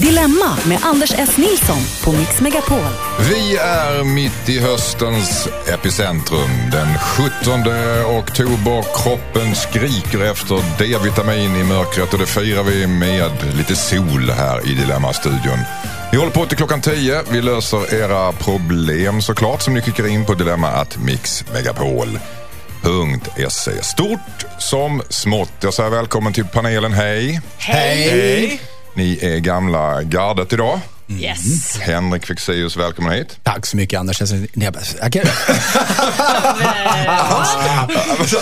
Dilemma med Anders S. Nilsson på Mix Megapol. Vi är mitt i höstens epicentrum. Den 17 oktober. Kroppen skriker efter D-vitamin i mörkret och det firar vi med lite sol här i Dilemma-studion. Vi håller på till klockan 10. Vi löser era problem såklart som ni skickar in på dilemma.mixmegapol.se. Stort som smått. Jag säger välkommen till panelen. Hej! Hej! Ni är gamla gardet idag. Yes. Henrik Fexeus, välkommen hit. Tack så mycket Anders. Jag, jag, jag.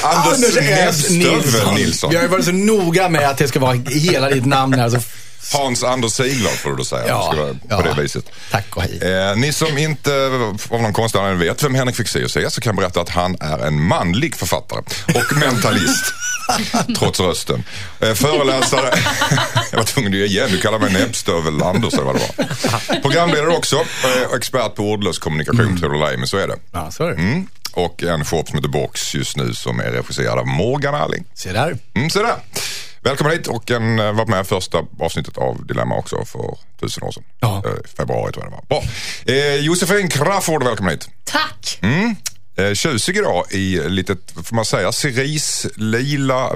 Anders Nilsson. Vi har varit så noga med att det ska vara hela ditt namn här. Hans Anders Sigblad får du då säga. Ja, på ja. det viset. Tack och hej. Eh, ni som inte av någon konstig anledning vet vem Henrik Fexeus är så kan jag berätta att han är en manlig författare och mentalist. trots rösten. Eh, föreläsare. jag var tvungen att göra igen. Du kallar mig näbbstövel Anders eller vad det var. Programledare också. Eh, expert på ordlös kommunikation, tror du men så är det. Ja, så är det. Mm. Och en show som heter Box just nu som är regisserad av Morgan Alling. Se där. Mm, så där. Välkommen hit och en eh, var med i första avsnittet av Dilemma också för tusen år sedan. Ja. Eh, februari tror jag det var. Bra. Eh, Josefin Crafoord, välkommen hit. Tack. Mm. Eh, tjusig idag i lite, får man säga, cerise, lila,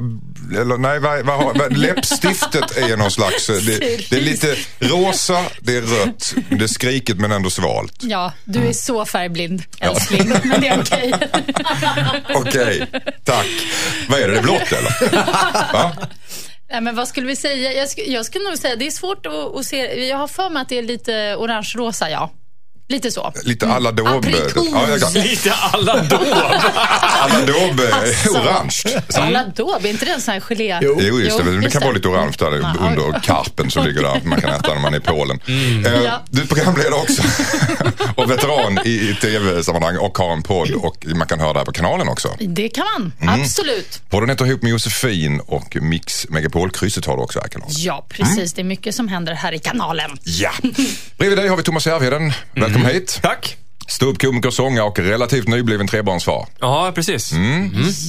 eller nej, vad, vad, vad, läppstiftet är någon slags, eh, det, det är lite rosa, det är rött, det är skrikigt men ändå svalt. Ja, du är så färgblind, älskling. Men det är okej. Okej, tack. Vad är det, det är blått eller? Va? Nej, men vad skulle vi säga? Jag, sk- jag skulle nog säga, det är svårt att, att se. Jag har för mig att det är lite orange-rosa, ja. Lite så. Lite alla daube. Aprikos. Ja, jag kan- Lite alla då. alla är Alltså. orange. Alla då, är inte det en sån här gelé? Jo. Jo, just det. Men det just kan vara lite orange där Ja, under karpen som ligger där. Man kan äta när man är i Polen. Eh, Ja. Du är programledare också. och veteran i, i tv-sammanhang och har en podd. Och man kan höra det här på kanalen också. Det kan man, Mm. absolut. Podden heter ihop med Josefin och Mix Megapol-krysset har du också här i kanalen. Ja, precis. Det är mycket som händer här i kanalen. Ja. Bredvid dig har vi Thomas Järvheden. Välkommen hit. Tack. Ståuppkomiker, sångare och relativt nybliven trebarnsfar. Ja, precis.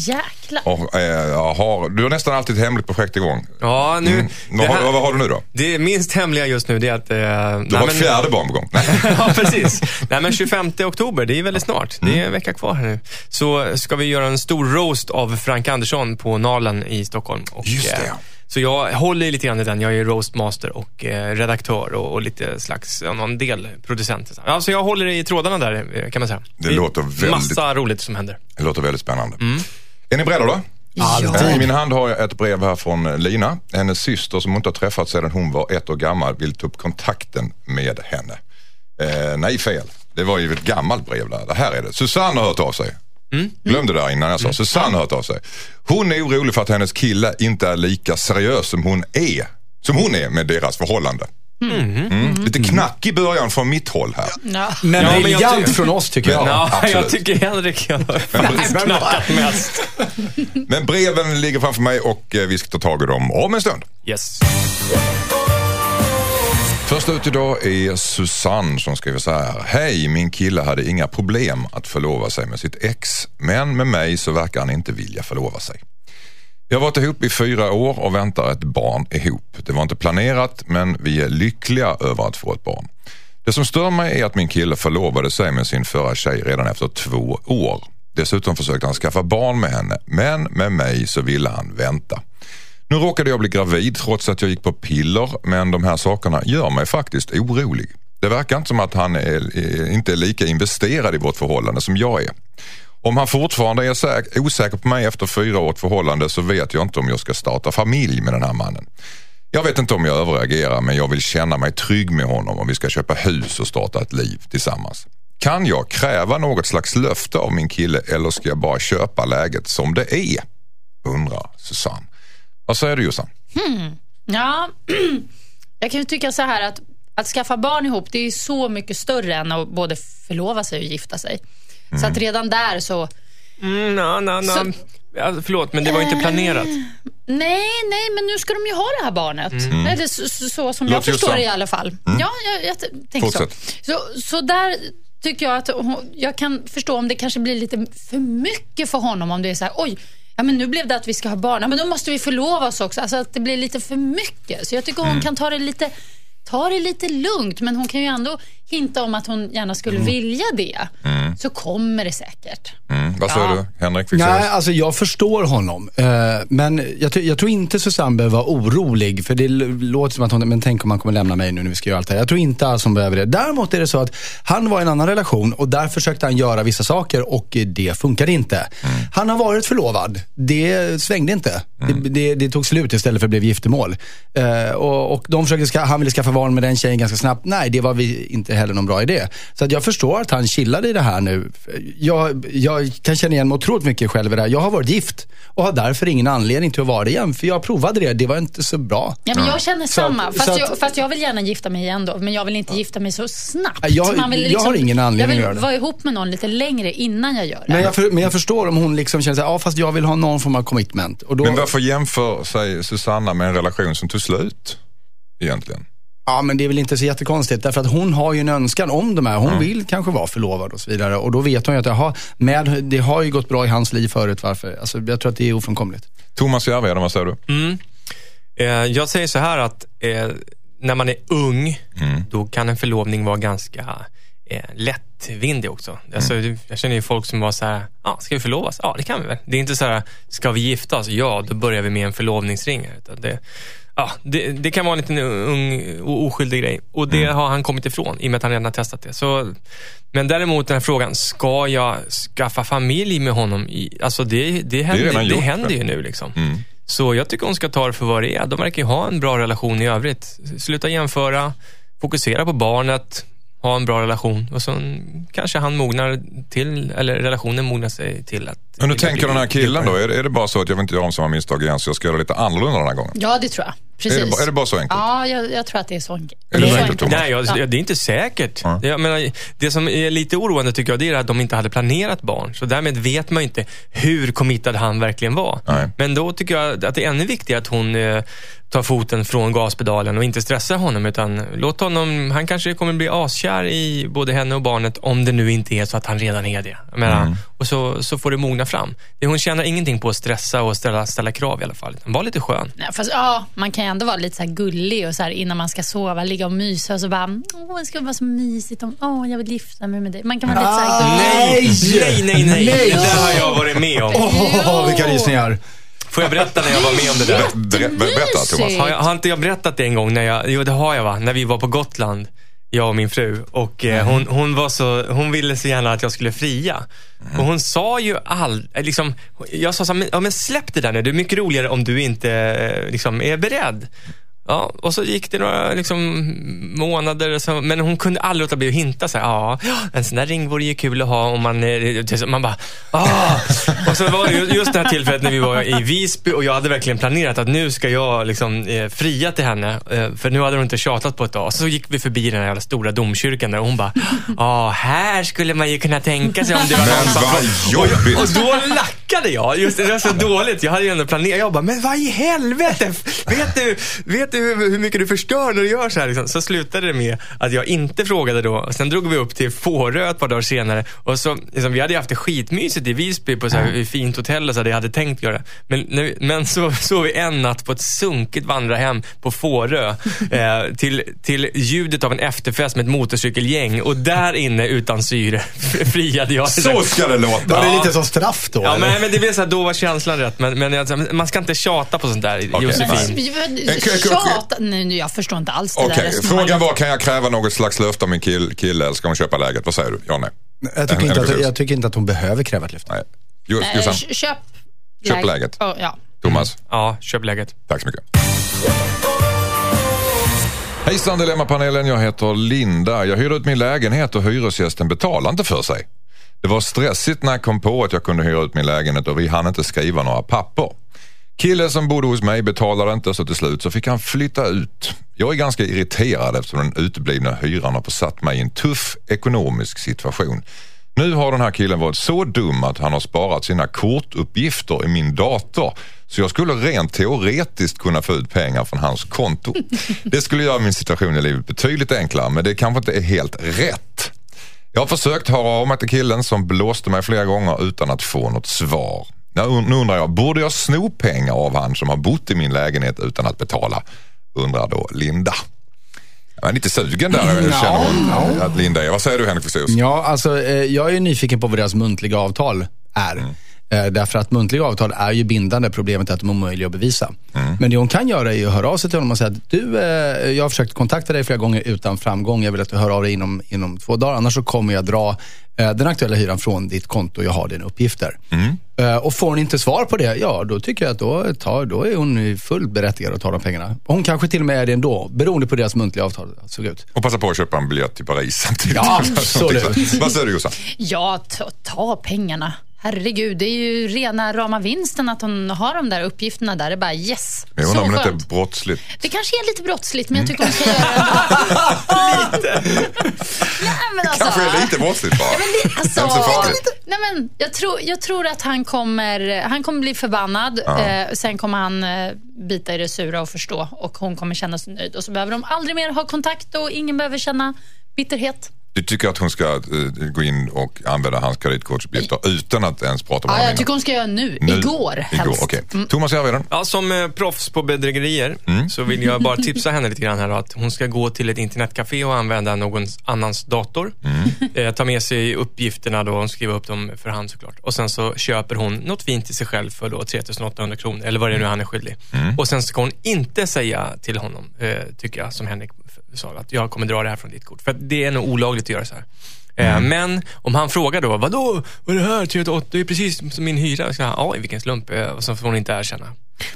Jäklar. Och, eh, har, du har nästan alltid ett hemligt projekt igång. Ja, nu... Mm. Det, Vad, här, har, vad har du nu då? det minst hemliga just nu det är att... Eh, Du har ett fjärde barn på gång. Ja, precis. Nej, men 25 oktober, det är väldigt snart. Det är en vecka kvar här nu. Så ska vi göra en stor roast av Frank Andersson på Nalen i Stockholm. Och, Just det, eh, ja. Så jag håller i lite grann i den. Jag är roastmaster och eh, redaktör och, och lite slags, ja, någon del producent. Alltså jag håller i trådarna där eh, kan man säga. Det låter väldigt- Massa roligt som händer. Det låter väldigt spännande. Är ni beredda då? Alltid. I min hand har jag ett brev här från Lina. Hennes syster som hon inte har träffat sedan hon var ett år gammal vill ta upp kontakten med henne. Eh, nej, fel. Det var ju ett gammalt brev där. Det här är det. Susanne har hört av sig. Glömde det där innan jag sa. Susanne har hört av sig. Hon är orolig för att hennes kille inte är lika seriös som hon är. Som hon är med deras förhållande. Mm. Lite knack i början från mitt håll här. Ja. Men Ja, briljant ty- från oss tycker jag. Ja, absolut. jag tycker Henrik har knackat mest. Men breven ligger framför mig och eh, vi ska ta tag i dem om en stund. Yes. Först ut idag är Susanne som skriver så här. Hej, min kille hade inga problem att förlova sig med sitt ex. Men med mig så verkar han inte vilja förlova sig. Vi har varit ihop i fyra år och väntar ett barn ihop. Det var inte planerat men vi är lyckliga över att få ett barn. Det som stör mig är att min kille förlovade sig med sin förra tjej redan efter två år. Dessutom försökte han skaffa barn med henne men med mig så ville han vänta. Nu råkade jag bli gravid trots att jag gick på piller men de här sakerna gör mig faktiskt orolig. Det verkar inte som att han är, är, inte är lika investerad i vårt förhållande som jag är. Om han fortfarande är säk- osäker på mig efter fyra års förhållande så vet jag inte om jag ska starta familj med den här mannen. Jag vet inte om jag överreagerar men jag vill känna mig trygg med honom om vi ska köpa hus och starta ett liv tillsammans. Kan jag kräva något slags löfte av min kille eller ska jag bara köpa läget som det är? Undrar Susanne. Vad säger du Jossan? Ja, jag kan ju tycka så här att att skaffa barn ihop, det är ju så mycket större än att både förlova sig och gifta sig. Så att redan där så, Mm. Så- Ja, förlåt, men det var inte planerat. nej, nej, men nu ska de ju ha det här barnet. Eller så, så, så som jag Låter ju förstår det i alla fall. Ja, jag, jag tänker så. Så. Så där tycker jag att hon- jag kan förstå om det kanske blir lite för mycket för honom om det är så här, oj, ja men nu blev det att vi ska ha barn, ja, men då måste vi förlova oss också. Alltså att det blir lite för mycket. Så jag tycker hon kan ta det lite ta det lite lugnt. Men hon kan ju ändå hinta om att hon gärna skulle vilja det. Så kommer det säkert. Mm. Vad säger Ja. du Henrik? Nej, alltså jag förstår honom. Eh, men jag, jag tror inte Susanne behöver vara orolig. För det låter som att hon, men tänk om han kommer lämna mig nu när vi ska göra allt det här. Jag tror inte alls hon behöver det. Däremot är det så att han var i en annan relation och där försökte han göra vissa saker och det funkade inte. Han har varit förlovad. Det svängde inte. Det, det, det tog slut istället för att blev giftermål. Eh, och, och de försökte, ska, han ville skaffa barn med den tjejen ganska snabbt. Nej, det var vi inte heller någon bra idé. Så att jag förstår att han chillade i det här nu. Jag, jag kan känna igen mig otroligt mycket själv i det här. Jag har varit gift och har därför ingen anledning till att vara det igen. För jag provade det, det var inte så bra. Ja, men jag känner Så att- samma. så fast, att- jag, fast jag vill gärna gifta mig igen då. Men jag vill inte gifta mig så snabbt. Jag- Man vill liksom- jag har ingen anledning Jag att göra vill det. vara ihop med någon lite längre innan jag gör det. Men jag, för, men jag förstår om hon liksom känner sig, ja fast jag vill ha någon form av commitment. Och då, Men varför jämför sig Susanna med en relation som tog slut? Egentligen. Ja, men det är väl inte så jättekonstigt. Därför att hon har ju en önskan om de här. Hon vill kanske vara förlovad och så vidare. Och då vet hon ju att jaha, med, det har ju gått bra i hans liv förut. Varför? Alltså, jag tror att det är ofrånkomligt. Thomas Järvheden, vad säger du? Eh, jag säger så här att eh, när man är ung, då kan en förlovning vara ganska eh, lättvindig också. Alltså, jag känner ju folk som var så här, ah, ska vi förlovas? Ja, det kan vi väl. Det är inte så här, ska vi gifta oss? Ja, då börjar vi med en förlovningsring. Utan det, ja, det, det kan vara en liten ung och oskyldig grej. Och det har han kommit ifrån i och med att han redan har testat det. Så, men däremot den här frågan, ska jag skaffa familj med honom? I, alltså det, det, händer, det gjort, händer ju nu. Liksom. Så jag tycker hon ska ta det för vad det är. De verkar ju ha en bra relation i övrigt. Sluta jämföra, fokusera på barnet, ha en bra relation och sen kanske han mognar till, eller relationen mognar sig till att... Men hur tänker den här killen då? Är det, är det bara så att jag vill inte göra om samma misstag igen så jag ska göra lite annorlunda den här gången? Ja, det tror jag. Precis. Är det, är det bara så enkelt? Ja, jag, jag tror att det är så enkelt. Är det så enkelt, Thomas? Nej, jag, Ja. det är inte säkert. Ja. Jag menar, det som är lite oroande tycker jag, det är att de inte hade planerat barn. Så därmed vet man ju inte hur committad han verkligen var. Nej. Men då tycker jag att det är ännu viktigare att hon tar foten från gaspedalen och inte stressar honom. Utan låt honom, han kanske kommer bli askär i både henne och barnet om det nu inte är så att han redan är det. Menar, Mm. Och så, så får det mogna fram. Det, hon tjänar ingenting på att stressa och ställa, ställa krav i alla fall. Var lite skön. Nej, fast, ja, man kan ju ändå vara lite så här gullig och så här, innan man ska sova, ligga och mysa och så bara, åh, det ska vara så mysigt om, åh, jag vill gifta mig med dig. Man kan vara lite så här gullig. Nej, nej, nej, nej. Nej. Det där har jag varit med om. Åh, vilka rysningar. Får jag berätta när jag var med om det där? Ber, ber, berätta Thomas. Har, jag, har inte jag berättat det en gång? När jag, jo, det har jag va? När vi var på Gotland, jag och min fru. Och eh, hon, hon, var så, hon ville så gärna att jag skulle fria. Och hon sa ju all, eh, liksom, jag sa så här, men, ja, men släpp det där nu. Det är mycket roligare om du inte eh, liksom, är beredd. Ja, och så gick det några liksom, månader, så, men hon kunde aldrig låta bli att hinta. Så här, ja, en sån där ring vore ju kul att ha om man... Man bara, ah. Och så var det ju- just det här tillfället när vi var i Visby och jag hade verkligen planerat att nu ska jag liksom, eh, fria till henne. Eh, för nu hade hon inte tjatat på ett tag. Så gick vi förbi den här jävla stora domkyrkan där och hon bara, ja, här skulle man ju kunna tänka sig om det var någon Men som... vad jobbigt. Och då lackade jag. Just det, var så dåligt. Jag hade ju ändå planerat. Jag bara, men vad i helvete? Vet du, vet du hur, hur mycket du förstör när du gör så här? Liksom? Så slutade det med att jag inte frågade då. Sen drog vi upp till Fårö ett par dagar senare. Och så, liksom, vi hade ju haft det skitmysigt i Visby på så här, i fint hotell och så hade jag hade tänkt göra. Men, men så sov vi en natt på ett sunkigt vandrarhem på Fårö. Eh, till, till ljudet av en efterfest med ett motorcykelgäng. Och där inne utan syre friade jag. Så ska det låta. Var det lite som straff då? Ja, eller? Men, men det blir så här, då var känslan rätt. Men, men jag- man ska inte tjata på sånt där, Josefin. Tjata. Nej, nu, jag förstår inte alls det Okej, där frågan var kan jag kräva något slags löfte av min kill, kille eller ska hon köpa läget? Vad säger du? Ja, nej. jag, tycker En- inte en att, jag tycker inte att hon behöver kräva ett löfte. nej. Nej, kö- köp, Köp läget. Ja, ja. Thomas, Ja, köp läget. tack så mycket. Hejsan Dilemmapanelen, jag heter Linda. Jag hyrde ut min lägenhet och hyresgästen betalade inte för sig. Det var stressigt när jag kom på att jag kunde hyra ut min lägenhet och vi hann inte skriva några papper. Killen som bodde hos mig betalade inte så till slut så fick han flytta ut. Jag är ganska irriterad eftersom den uteblivna hyran har försatt mig i en tuff ekonomisk situation. Nu har den här killen varit så dum att han har sparat sina kortuppgifter i min dator. Så jag skulle rent teoretiskt kunna få ut pengar från hans konto. Det skulle göra min situation i livet betydligt enklare men det kanske inte är helt rätt. Jag har försökt höra av mig till killen som blåste mig flera gånger utan att få något svar. Nu undrar jag, borde jag sno pengar av han som har bott i min lägenhet utan att betala? Undrar då Linda. Jag är lite sugen där, känner hon att Linda är. Vad säger du Henrik Fexeus? Ja, alltså eh, jag är nyfiken på vad deras muntliga avtal är. Eh, Därför att muntliga avtal är ju bindande. Problemet är att de är omöjliga att bevisa. Men det hon kan göra är att höra av sig till honom och säga att du, eh, jag har försökt kontakta dig flera gånger utan framgång. Jag vill att du hör av dig inom, inom två dagar. Annars så kommer jag dra eh, den aktuella hyran från ditt konto. Jag har dina uppgifter. Eh, Och får hon inte svar på det, ja då tycker jag att då, tar, då är hon fullt berättigad att ta de pengarna. Hon kanske till och med är det ändå, beroende på deras muntliga avtal såg ut. Och passa på att köpa en biljett till Paris samtidigt. Ja, absolut. Vad säger du Jossan? Ja, ta, ta pengarna. Herregud, det är ju rena rama vinsten att hon har de där uppgifterna där. Det är bara yes. Jag Så undrar om det inte brottsligt. Det kanske är lite brottsligt, men jag tycker hon ska göra det. lite. Nej, men alltså, Kanske är lite brottsligt bara. Ja, men det, alltså, så farligt. nej, men jag, tror, jag tror att han kommer, han kommer bli förbannad. Eh, sen kommer han eh, bita i det sura och förstå. Och hon kommer känna sig nöjd. Och så behöver de aldrig mer ha kontakt och ingen behöver känna bitterhet. Du tycker att hon ska eh, gå in och använda hans kreditkortsuppgifter utan att ens prata med Ja, honom jag innan? tycker hon ska göra nu. Nu? Igår helst. Igår, okej. Thomas Järvheden? Ja, som eh, proffs på bedrägerier så vill jag bara tipsa henne lite grann här då, att hon ska gå till ett internetcafé och använda någon annans dator. Eh, ta med sig uppgifterna då, hon skriver upp dem för hand såklart. Och sen så köper hon något fint till sig själv för då 3800 kronor eller vad det är nu han är skyldig. Och sen ska hon inte säga till honom, eh, tycker jag, som Henrik sa, att jag kommer dra det här från ditt kort. För det är nog olagligt att göra så här. Eh, Men om han frågar då, vadå, vad är det här? 308, det är precis som min hyra. Så ja, vilken slump. Eh, Och så får hon inte erkänna.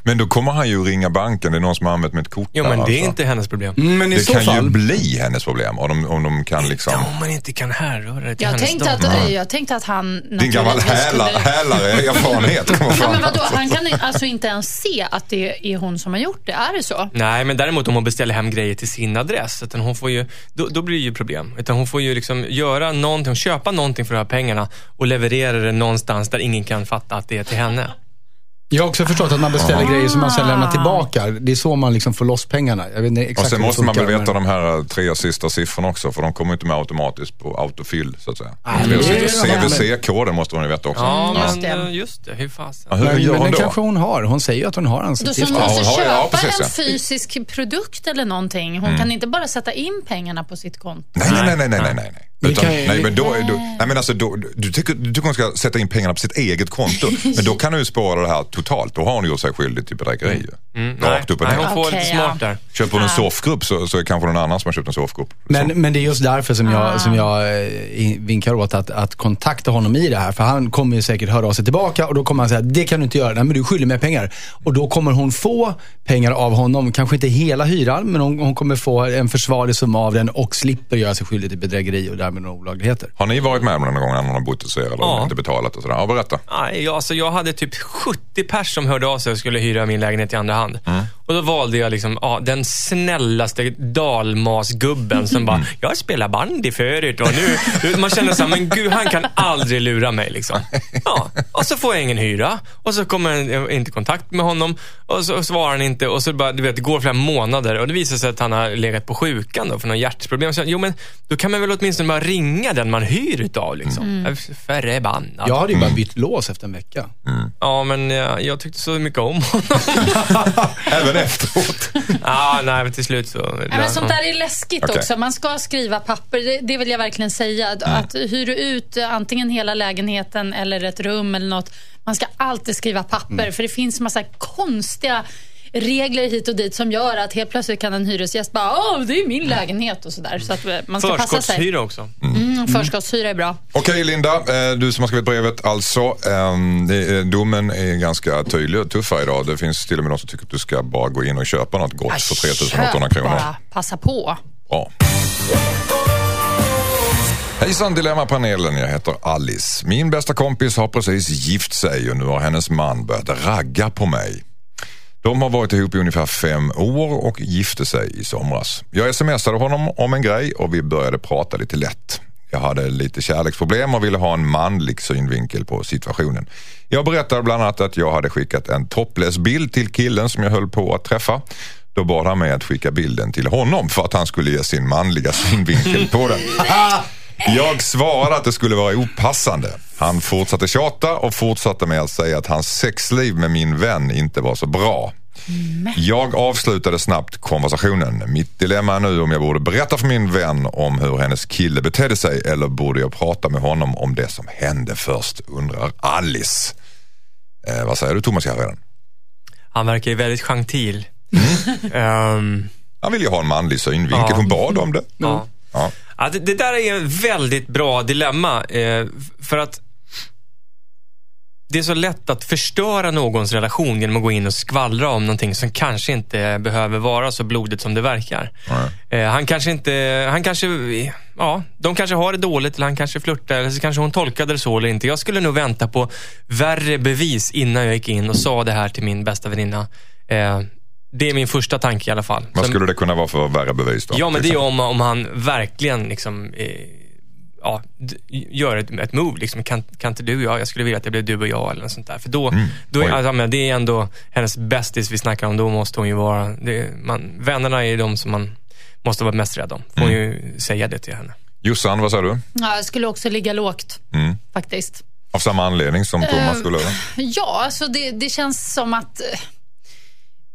Men då kommer han ju ringa banken. Det är någon som har använt mitt kort Jo, men det är alltså. inte hennes problem. Men i Det så kan fall, ju bli hennes problem om de, om de kan liksom... Ja, om man inte kan härröra det till Jag hennes tänkte, att, jag tänkte att han Din gammal häla- skulle- hälare erfarenhet kommer Ja, fram. men vadå, han kan alltså inte ens se att det är hon som har gjort det. Är det så? Nej, men däremot om hon beställer hem grejer till sin adress, utan hon får ju, då, då blir det ju problem. Utan hon får ju liksom göra någonting, köpa någonting för de här pengarna och leverera det någonstans där ingen kan fatta att det är till henne. Jag har också förstått att man beställer grejer som man sen lämnar tillbaka. Det är så man liksom får loss pengarna. Jag vet inte exakt Och sen måste man väl veta de här eh, tre sista siffrorna också för de kommer inte med automatiskt på autofill så att säga. CVC-koden måste hon ju veta också. Ja, just det. eh, just det. Hur fasen? Ja, hur Men, gör men hon det då? kanske hon har. Hon säger ju att hon har uppgifter. måste hon har- ja, köpa precis, en ja. fysisk produkt eller någonting. Hon kan inte bara sätta in pengarna på sitt konto. Nej, nej, nej, nej, nej, nej. Utan, kan ju- nej, men då, är- då, nej, men alltså, då, du, tycker, du tycker hon ska sätta in pengarna på sitt eget konto. Men då kan hon ju spåra det här totalt. Då har hon gjort sig skyldig till bedrägeri. ju. Mm, nej, Rakt upp och nej, hon får Okej, lite smart där. Köper hon en soffgrupp så, så är det kanske någon annan som har köpt en soffgrupp. Men, men det är just därför som jag, Ah. som jag eh, vinkar åt att, att kontakta honom i det här. För han kommer ju säkert höra av sig tillbaka och då kommer han säga det kan du inte göra. Nej, men du skyldig mig pengar. Och då kommer hon få pengar av honom. Kanske inte hela hyran, men hon, hon kommer få en försvarlig summa av den och slipper göra sig skyldig till bedrägeri och därmed några olagligheter. Har ni varit med om någon gång när någon har bott hos er eller Ja. inte betalat och sådär? Ja, berätta. Nej, alltså, jag hade typ 70 pers som hörde av sig och skulle hyra min lägenhet i andra hand. Och då valde jag liksom, ja, den snällaste dalmasgubben som bara, jag spelar bandy förut och nu, man känner så här, men gud, han kan aldrig lura mig liksom. Ja, och så får jag ingen hyra och så kommer jag inte i kontakt med honom och så svarar han inte och så bara, du vet, det går flera månader och det visar sig att han har legat på sjukan då för något hjärtproblem. Så, jo, men då kan man väl åtminstone bara ringa den man hyr utav liksom. Mm. Förbannad. Jag hade ju bara bytt lås efter en vecka. Ja, men jag, jag tyckte så mycket om honom. Även efteråt. ja, nej, men till slut så... Nej, men sånt där är läskigt Okej. också. Man ska skriva papper. Det, det vill jag verkligen säga. Att, att hyr du ut antingen hela lägenheten eller ett rum eller något. Man ska alltid skriva papper. För det finns massa konstiga regler hit och dit som gör att helt plötsligt kan en hyresgäst bara Åh, det är min lägenhet och sådär. Så att eh, man ska passa sig. Förskottshyra också. Mm, förskottshyra är bra. Okej Linda, eh, du som har skrivit brevet alltså. ehm, är- Domen är ganska tydlig och tuffare idag. Det finns till och med de som tycker att du ska bara gå in och köpa något gott för 3800 Köp kronor. bara. Passa på. Bra. Hejsan Dilemmapanelen, jag heter Alice. Min bästa kompis har precis gift sig och nu har hennes man börjat ragga på mig. De har varit ihop i ungefär fem år och gifte sig i somras. Jag smsade honom om en grej och vi började prata lite lätt. Jag hade lite kärleksproblem och ville ha en manlig synvinkel på situationen. Jag berättade bland annat att jag hade skickat en topless-bild till killen som jag höll på att träffa. Då bad han mig att skicka bilden till honom för att han skulle ge sin manliga synvinkel på den. Jag svarade att det skulle vara opassande. Han fortsatte tjata och fortsatte med att säga att hans sexliv med min vän inte var så bra. Jag avslutade snabbt konversationen. Mitt dilemma är nu om jag borde berätta för min vän om hur hennes kille betedde sig eller borde jag prata med honom om det som hände först, undrar Alice. Eh, vad säger du Thomas Järvheden? Han verkar ju väldigt gentil. Ehm, Han vill ju ha en manlig synvinkel. Ja. Hon bad om det. ja. Ja. Ja, det, det där är ett väldigt bra dilemma. Eh, för att det är så lätt att förstöra någons relation genom att gå in och skvallra om någonting som kanske inte behöver vara så blodigt som det verkar. Eh, han kanske inte, han kanske, ja, de kanske har det dåligt eller han kanske flörtar eller så kanske hon tolkade det så eller inte. Jag skulle nog vänta på värre bevis innan jag gick in och sa det här till min bästa väninna. Eh, det är min första tanke i alla fall. Vad skulle det kunna vara för värre bevis då? Ja, men det är om, om han verkligen liksom, eh, ja, gör ett, ett move. Liksom. Kan, kan inte du och jag, jag skulle vilja att det blev du och jag eller något sånt där. För då, då är, Oj. alltså, men det är ändå hennes bästis vi snackar om. Då måste hon ju vara, det, man, vännerna är de som man måste vara mest rädd om. Får hon ju säga det till henne. Jossan, vad säger du? Ja, jag skulle också ligga lågt Mm. faktiskt. Av samma anledning som Thomas skulle? eller? Ja, alltså det, det känns som att eh,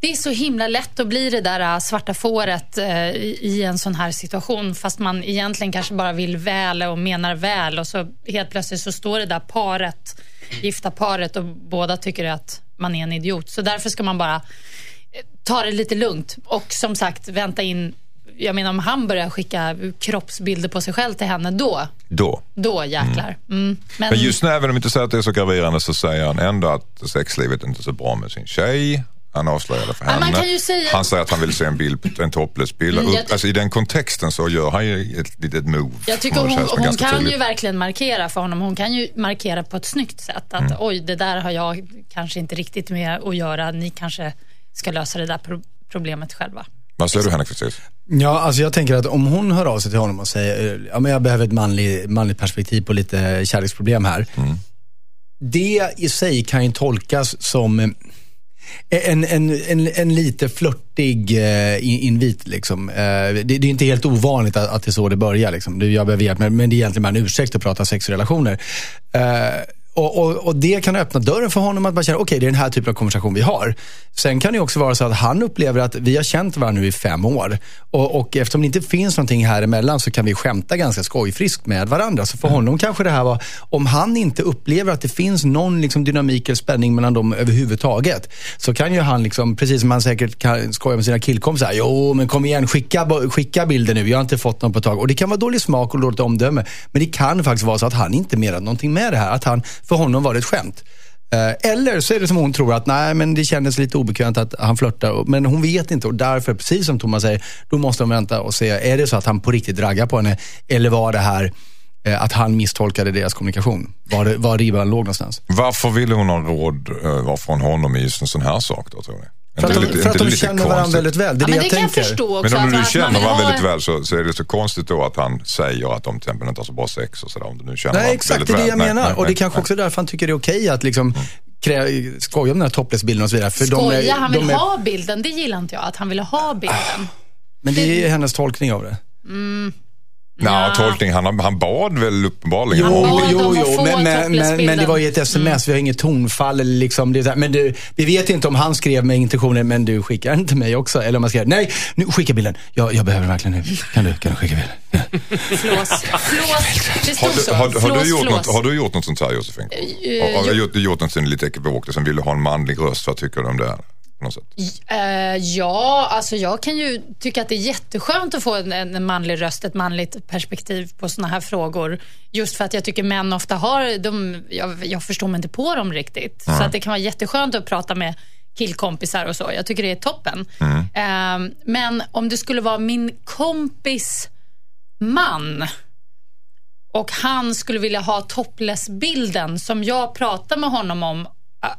det är så himla lätt att bli det där eh, svarta fåret eh, i en sån här situation fast man egentligen kanske bara vill väl och menar väl och så helt plötsligt så står det där paret, gifta paret och båda tycker att man är en idiot. Så därför ska man bara eh, ta det lite lugnt och som sagt vänta in jag menar om han börjar skicka kroppsbilder på sig själv till henne, då, Då. då jäklar. Mm. Men, Men just nu, även om vi inte säger att det är så graverande, så säger han ändå att sexlivet inte är så bra med sin tjej. Han avslöjade för Ja, man henne. kan ju säga- Han säger att han vill se en bild, en topless-bild. Mm, jag alltså, I den kontexten så gör han ju ett litet move. Jag tycker hon, hon ganska kan tydligt. ju verkligen markera för honom. Hon kan ju markera på ett snyggt sätt. Att Mm. oj, det där har jag kanske inte riktigt med att göra. Ni kanske ska lösa det där pro- problemet själva. Vad säger du Henrik precis? Ja, alltså jag tänker att om hon hör av sig till honom och säger, eh, ja men jag behöver ett manlig, manligt perspektiv på lite kärleksproblem här. Det i sig kan ju tolkas som eh, en, en, en, en lite flörtig eh, invit. Liksom. Eh, det, det är inte helt ovanligt att, att det är så det börjar. Liksom. Jag behöver hjälp, men, men det är egentligen bara en ursäkt att prata sexrelationer. Eh, och, och, och det kan öppna dörren för honom att bara känna, okej det är den här typen av konversation vi har. Sen kan det också vara så att han upplever att vi har känt varandra nu i fem år. Och, och eftersom det inte finns någonting här emellan så kan vi skämta ganska skojfriskt med varandra. Så för honom kanske det här var, om han inte upplever att det finns någon liksom dynamik eller spänning mellan dem överhuvudtaget. Så kan ju han, liksom, precis som han säkert kan skoja med sina killkompisar, jo men kom igen skicka, skicka bilder nu, jag har inte fått någon på ett tag. Och det kan vara dålig smak och dåligt omdöme. Men det kan faktiskt vara så att han inte menade någonting med det här. Att han, för honom var det ett skämt. Eh, eller så är det som hon tror att nej, men det kändes lite obekvämt att han flörtar. Men hon vet inte och därför, precis som Thomas säger, då måste hon vänta och se, är det så att han på riktigt raggar på henne? Eller var det här eh, att han misstolkade deras kommunikation? Var, det, var ribban låg någonstans? Varför ville hon ha råd eh, från honom i just en sån här sak då tror ni? För att de, lite- för att de känner varandra väldigt väl. Det är Ja, men det det jag kan jag tänker. förstå också. Men om du att känner vill varandra ha- väldigt väl så, så är det så konstigt då att han säger att de till exempel inte har så bra sex och sådär. Om du nu känner Nej, exakt. Det är det väl. jag Nej, menar. nej, och det är kanske nej. också därför han tycker det är okej att liksom krä- skoja om den här topless-bilden och så vidare. För de är- Skoja, han vill är- ha bilden. Det gillar inte jag, att han ville ha bilden. Men det är hennes tolkning av det. Nej, Ja. tolkning. Han, han bad väl uppenbarligen Han om det. Jo, jo, jo. Men, men, men, men det var ju ett sms, vi har inget tonfall. Eller liksom, det är så här, men du, vi vet inte om han skrev med intentionen, men du skickar den till mig också. Eller om man skrev, nej, nu skicka bilden. Jag, jag behöver verkligen nu. Kan du, kan du skicka bilden? Flås. Flås. Har du, så. har, har, Flås, du gjort flås. något, har du gjort något sånt här Josefin? Eh, Har, har jo. du gjort, gjort något lite ekivokt? Som vill du ha en manlig röst? Vad tycker du om det? På något sätt? Eh, ja, alltså jag kan ju tycka att det är jätteskönt att få en, en manlig röst, ett manligt perspektiv på såna här frågor. Just för att jag tycker män ofta har, de, jag, jag förstår mig inte på dem riktigt. Så att det kan vara jätteskönt att prata med killkompisar och så. Jag tycker det är toppen. Eh, men om det skulle vara min kompis man och han skulle vilja ha topless-bilden som jag pratar med honom om,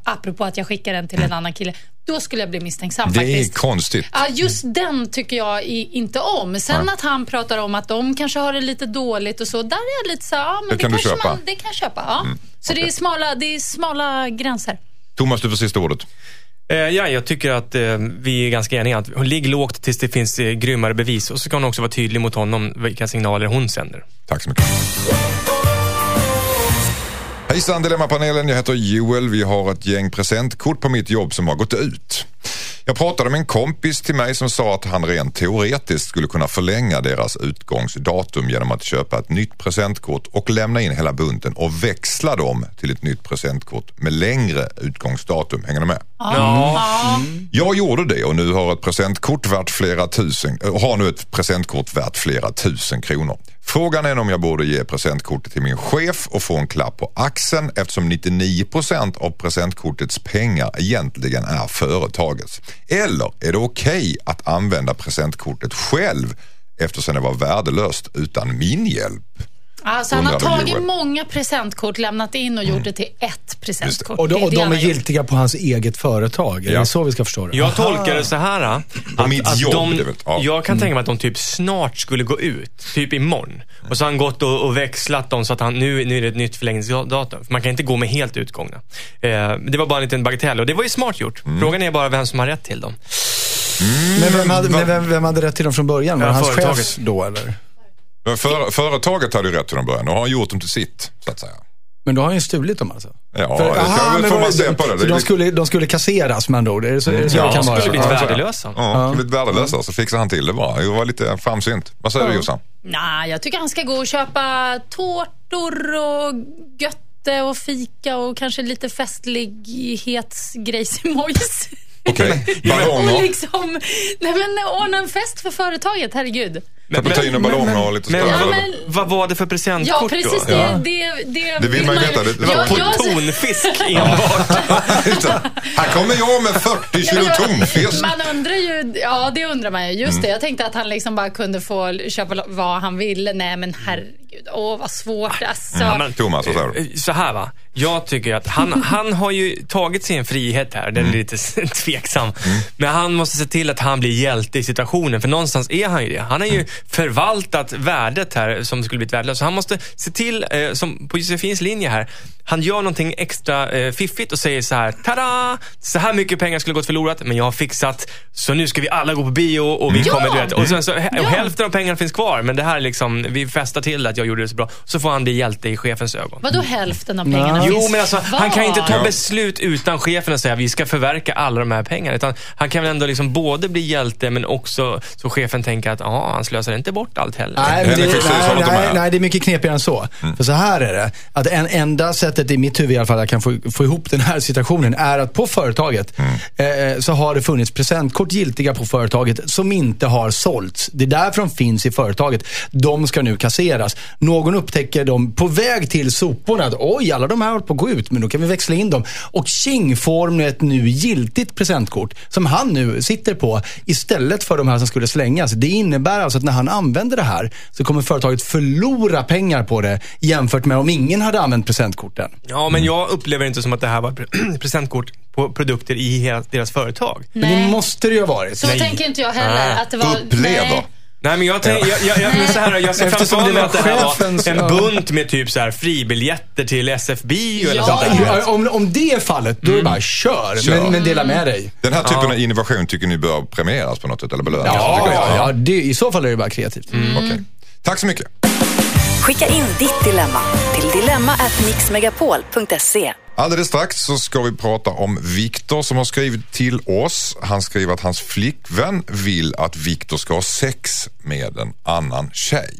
apropå att jag skickar den till en annan kille, då skulle jag bli misstänksam Det är faktiskt. konstigt. Ja, just den tycker jag i, inte om. Sen att han pratar om att de kanske har det lite dåligt och så, där är jag lite så ja, men Det det, kan kanske köpa. Man, det kan jag köpa. Ja. Så det, är smala, det är smala gränser. Thomas, du får sista ordet. Eh, ja, jag tycker att eh, vi är ganska eniga. Att hon ligger lågt tills det finns eh, grymmare bevis. Och så kan hon också vara tydlig mot honom vilka signaler hon sänder. Tack så mycket. Hejsan Dilemmapanelen, jag heter Joel. Vi har ett gäng presentkort på mitt jobb som har gått ut. Jag pratade med en kompis till mig som sa att han rent teoretiskt skulle kunna förlänga deras utgångsdatum genom att köpa ett nytt presentkort och lämna in hela bunten och växla dem till ett nytt presentkort med längre utgångsdatum. Hänger ni med? Ja. Jag gjorde det och nu har ett presentkort värt flera tusen, äh, har nu ett presentkort värt flera tusen kronor. Frågan är om jag borde ge presentkortet till min chef och få en klapp på axeln eftersom 99% av presentkortets pengar egentligen är företagets. Eller är det okej okay att använda presentkortet själv eftersom det var värdelöst utan min hjälp? Alltså, han har tagit Joel? många presentkort, lämnat in och gjort det till ett presentkort. Och, de, och de är giltiga på hans eget företag. Är Ja. det så vi ska förstå det? Jag tolkar det så här. Att, att jobb, de, är ja. Jag kan tänka mig att de typ snart skulle gå ut. Typ imorgon. Och så har han gått och, och växlat dem så att han, nu, nu är det ett nytt förlängningsdatum. För man kan inte gå med helt utgångna. Eh, det var bara en liten bagatell och det var ju smart gjort. Mm. Frågan är bara vem som har rätt till dem. Men vem hade, men vem, vem hade rätt till dem från början? Var det hans företaget. chef då eller? För, företaget hade ju rätt till den början och har gjort dem till sitt så att säga. Men då har han ju stulit dem alltså? Ja, För- det aha, väl men får var man se på det. Det. de skulle, de skulle kasseras med andra ord? Är det så, är det, så Ja, det kan vara? skulle blivit Ja, så- värdelösa. Ja, blivit värdelösa så fixar han till det bara. Det var lite framsynt. Vad säger du Jossan? Nej, jag tycker han ska gå och köpa tårtor och götte och fika och kanske lite festlighetsgrejsimojs. Okej, och ballonger. liksom, nej men ordna en fest för företaget, herregud. Terpentin och ballonger och lite Men, vad, men- vad var det för presentkort Ja, precis. då? Det, det, det, Det vill man ju veta. Det- Det var Jag- på jag- tonfisk enbart. Här kommer jag med 40 kilo tonfisk. Man undrar ju, ja det undrar man ju. Just det, jag tänkte att han liksom bara kunde få köpa vad han ville. Nej men herregud, åh vad svårt alltså. Ja, men- Thomas, vad säger du? Eh, Så här va. Jag tycker att han, han har ju tagit sin frihet här. Den är lite tveksam. Men han måste se till att han blir hjälte i situationen. För någonstans är han ju det. Han har ju förvaltat värdet här som skulle blivit värdelöst. Så han måste se till, eh, som på Josefins linje här. Han gör någonting extra eh, fiffigt och säger så här. Tada! Så här mycket pengar skulle gått förlorat, men jag har fixat. Så nu ska vi alla gå på bio och vi Ja! kommer, du vet. Och, sen så, och Ja. hälften av pengarna finns kvar. Men det här är liksom, vi festar till att jag gjorde det så bra. Så får han bli hjälte i chefens ögon. Vadå hälften av pengarna Jo, men alltså, han kan inte ta beslut utan chefen och säga vi ska förverka alla de här pengarna. Utan han kan väl ändå liksom både bli hjälte men också så chefen tänker att ja, han slösar inte bort allt heller. Nej, men det, nej, nej, nej, det är mycket knepigare än så. För så här är det. Att en, enda sättet i mitt huvud i alla fall jag kan få, få ihop den här situationen är att på företaget eh, så har det funnits presentkort giltiga på företaget som inte har sålts. Det är därför de finns i företaget. De ska nu kasseras. Någon upptäcker dem på väg till soporna. Att, Oj, alla de här håller på att gå ut, men då kan vi växla in dem. Och Ching får nu ett nu giltigt presentkort som han nu sitter på istället för de här som skulle slängas. Det innebär alltså att när han använder det här så kommer företaget förlora pengar på det jämfört med om ingen hade använt presentkorten. Ja, men jag upplever inte som att det här var pre- presentkort på produkter i hela deras företag. Men det Nej. måste det ju ha varit. Så tänker inte jag heller. Nej. Att det var, Upplever. nej. Nej, men jag, tänk, jag, jag, jag, men så här, jag ser framför mig att det här var en ja. bunt med typ så här fribiljetter till SF-bio eller Ja, sånt där. Ja, om, om det är fallet, då är det bara kör. Kör. Men, men dela med dig. Den här typen av innovation tycker ni bör premieras på något sätt eller belönas? Ja, ja, ja det, i så fall är det bara kreativt. Okej. Tack så mycket. Skicka in ditt dilemma till dilemma@mixmegapol.se. Alldeles strax så ska vi prata om Viktor som har skrivit till oss. Han skriver att hans flickvän vill att Viktor ska ha sex med en annan tjej.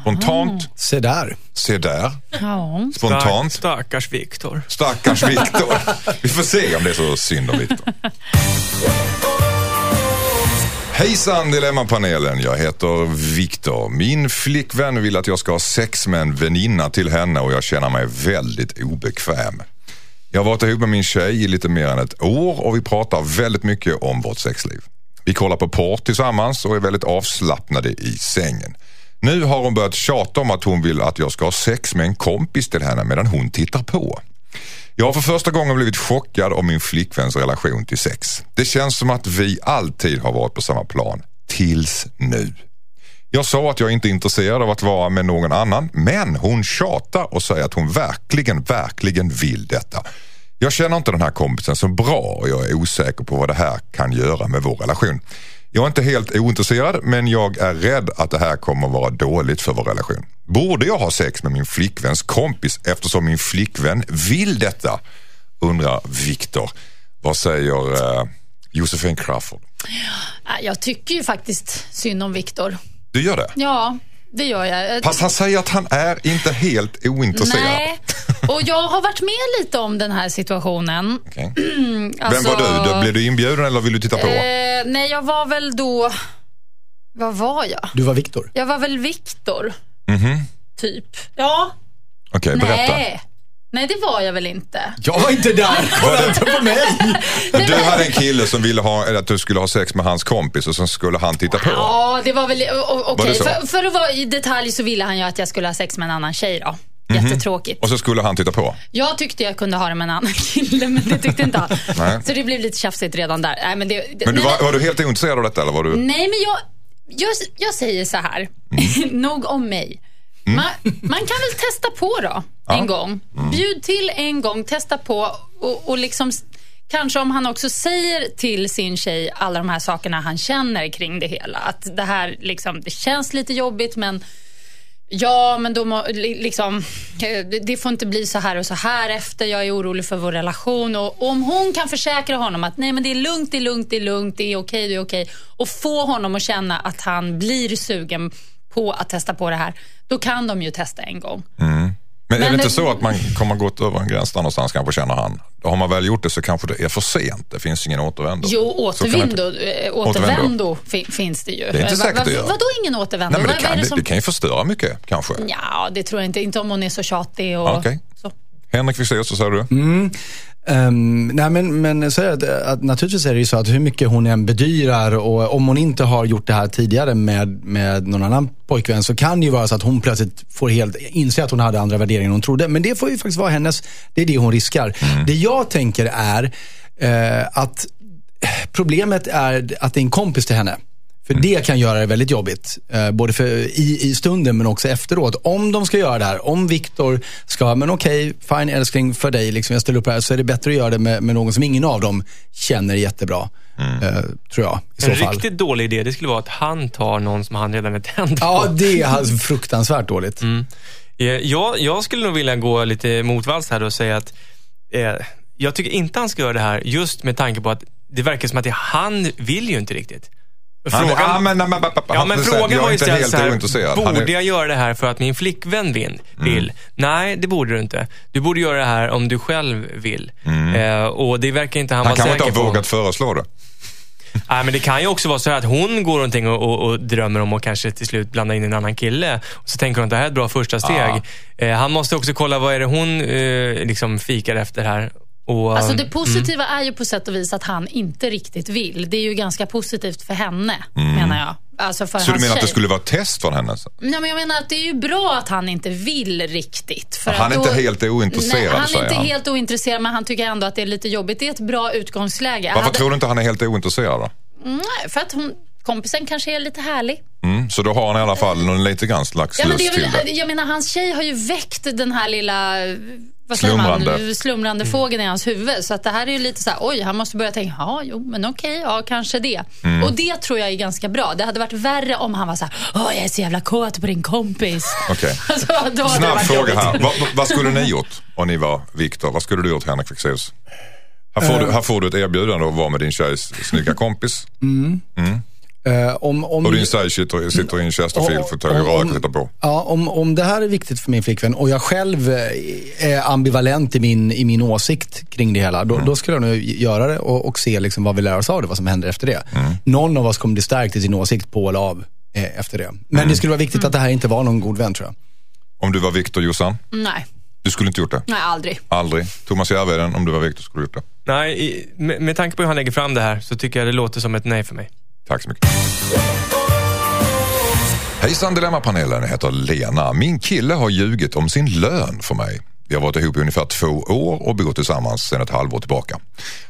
Spontant, Se där. se där. Ja. Spontant, Stackars Viktor. stackars Viktor. Vi får se om det är så synd om Viktor. Hejsan Dilemmapanelen, jag heter Viktor. Min flickvän vill att jag ska ha sex med en väninna till henne och jag känner mig väldigt obekväm. Jag har varit ihop med min tjej i lite mer än ett år och vi pratar väldigt mycket om vårt sexliv. Vi kollar på porr tillsammans och är väldigt avslappnade i sängen. Nu har hon börjat tjata om att hon vill att jag ska ha sex med en kompis till henne medan hon tittar på. Jag har för första gången blivit chockad av min flickväns relation till sex. Det känns som att vi alltid har varit på samma plan. Tills nu. Jag sa att jag inte är intresserad av att vara med någon annan, men hon tjatar och säger att hon verkligen, verkligen vill detta. Jag känner inte den här kompisen så bra och jag är osäker på vad det här kan göra med vår relation. Jag är inte helt ointresserad, men jag är rädd att det här kommer vara dåligt för vår relation. Borde jag ha sex med min flickväns kompis eftersom min flickvän vill detta? Undrar Viktor. Vad säger eh, Josefin Crawford. Jag tycker ju faktiskt synd om Viktor. Du gör det? Ja, det gör jag. Fast han säger att han är inte helt ointresserad. Nej, och jag har varit med lite om den här situationen. Okej. Alltså, Vem var du? du? Blev du inbjuden eller vill du titta på? Eh, nej, jag var väl då... Vad var jag? Du var Viktor. Jag var väl Viktor, Mhm. typ. Ja. Okej, berätta. Nej. Nej, det var jag väl inte. Jag var inte där, kolla inte på mig! Du hade en kille som ville ha, eller att du skulle ha sex med hans kompis och sen skulle han titta på. Ja, det var väl... Okej, så? för, för att vara i detalj så ville han ju att jag skulle ha sex med en annan tjej då. Jättetråkigt. Mhm. Och så skulle han titta på. Jag tyckte jag kunde ha det med en annan kille, men det tyckte inte han. Nej. Så det blev lite tjafsigt redan där. Nej, men det, det, Men du nej, var, var du helt ointresserad av detta eller var du? Nej, men jag, jag, jag säger så här. Nog om mig. Man, man kan väl testa på då, en gång. Bjud till en gång, testa på och, och liksom Kanske om han också säger till sin tjej alla de här sakerna han känner kring det hela. Att det här liksom, det känns lite jobbigt men Ja, men då må, li- liksom, eh, det- får inte bli så här och så här efter. Jag är orolig för vår relation. Och, och om hon kan försäkra honom att nej men det är lugnt, det är lugnt, det är lugnt, det är okej, det är okej. Och få honom att känna att han blir sugen på att testa på det här. Då kan de ju testa en gång. Men, är Men det inte det- så att man kommer gått över en gräns där någonstans kanske känner han. Har man väl gjort det så kanske det är för sent. Det finns ingen återvändo. Jo, det inte- återvindo, eh, återvändo fi, finns det ju. Det är inte Va- säkert va- det gör. Vadå ingen återvändo? Nej, men det, Vad- vad är kan, det, som- det kan ju förstöra mycket kanske. Ja, det tror jag inte. Inte om hon är så tjatig och Okej. så. Henrik Fexeus, så säger du? Ehm, nej men, men så är det, att, naturligtvis är det ju så att hur mycket hon än bedyrar och om hon inte har gjort det här tidigare med, med någon annan pojkvän så kan det ju vara så att hon plötsligt får helt inse att hon hade andra värderingar än hon trodde. Men det får ju faktiskt vara hennes, det är det hon riskar. Det jag tänker är eh, att problemet är att det är en kompis till henne. För det kan göra det väldigt jobbigt. Eh, både för, i, i stunden men också efteråt. Om de ska göra det här, om Viktor ska, men okej, fine älskling för dig, liksom, jag ställer upp här, så är det bättre att göra det med, med någon som ingen av dem känner jättebra. Eh, tror jag, i så En fall. riktigt dålig idé, det skulle vara att han tar någon som han redan är tänd på. Ja, det är alltså fruktansvärt dåligt. Eh, Jag, jag skulle nog vilja gå lite motvalls här och säga att eh, jag tycker inte han ska göra det här just med tanke på att det verkar som att det, han vill ju inte riktigt. Han, ja, men, men, men, Ja, men han frågan var ju inte ställd så här. Han borde Mm. jag göra det här för att min flickvän vill? vill? Nej, det borde du inte. Du borde göra det här om du själv vill. Eh, och det verkar inte han, Mm. han vara kanske inte säker har på. vågat föreslå det. Nej, men det kan ju också vara så här att hon går omkring och, och, och drömmer om att kanske till slut blanda in en annan kille. Och så tänker hon att det här är ett bra första steg. Eh, han måste också kolla vad är det hon eh, liksom fikar efter här. Och, Alltså det positiva är ju på sätt och vis att han inte riktigt vill. Det är ju ganska positivt för henne, menar jag. Alltså för Så du menar att det tjej. skulle vara test från henne? Nej, men jag menar att det är ju bra att han inte vill riktigt. För Han är inte helt ointresserad, Nej, han är säger inte han. helt ointresserad, men han tycker ändå att det är lite jobbigt. Det är ett bra utgångsläge. Varför Hade- tror du inte han är helt ointresserad då? Nej, för att hon, kompisen kanske är lite härlig. Mm, så då har han i alla fall någon lite grann slags Ja, men det lust är till det. jag menar, hans tjej har ju väckt den här lilla vad säger Slumrande. Man, slumrande fågeln i hans huvud. Så att det här är ju lite så här, oj, han måste börja tänka, ja, jo, men okej, ja, kanske det. Mm. Och det tror jag är ganska bra. Det hade varit värre om han var så här, åh, jag är så jävla kåt på din kompis. Okej. alltså, hade det Snabb fråga jobbigt. här. Vad, vad- vad skulle ni gjort om ni var Viktor? Vad skulle du gjort Henrik Fexeus? Här får, du, här får du ett erbjudande att vara med din tjejs snygga kompis. Eh, om, om, Och din tjej sitter, sitter i en Chesterfield för att ta i Om- rök om- och titta på. Ja, om, om det här är viktigt för min flickvän och jag själv eh, är ambivalent i min, i min åsikt kring det hela, då, då skulle jag nog göra det och, och se liksom vad vi lär oss av det, vad som händer efter det. Någon av oss kommer bli stärkt i sin åsikt på eller av eh, efter det. Men det skulle vara viktigt att det här inte var någon god vän tror jag. Om du var Viktor Jossan, Nej, du skulle inte gjort det? nej, aldrig. Aldrig. Thomas Järvheden, om du var Viktor skulle du gjort det? Nej, i, med, med tanke på hur han lägger fram det här så tycker jag det låter som ett nej för mig. Tack så mycket. Hejsan Dilemmapanelen, jag heter Lena. Min kille har ljugit om sin lön för mig. Vi har varit ihop i ungefär två år och bor tillsammans sedan ett halvår tillbaka.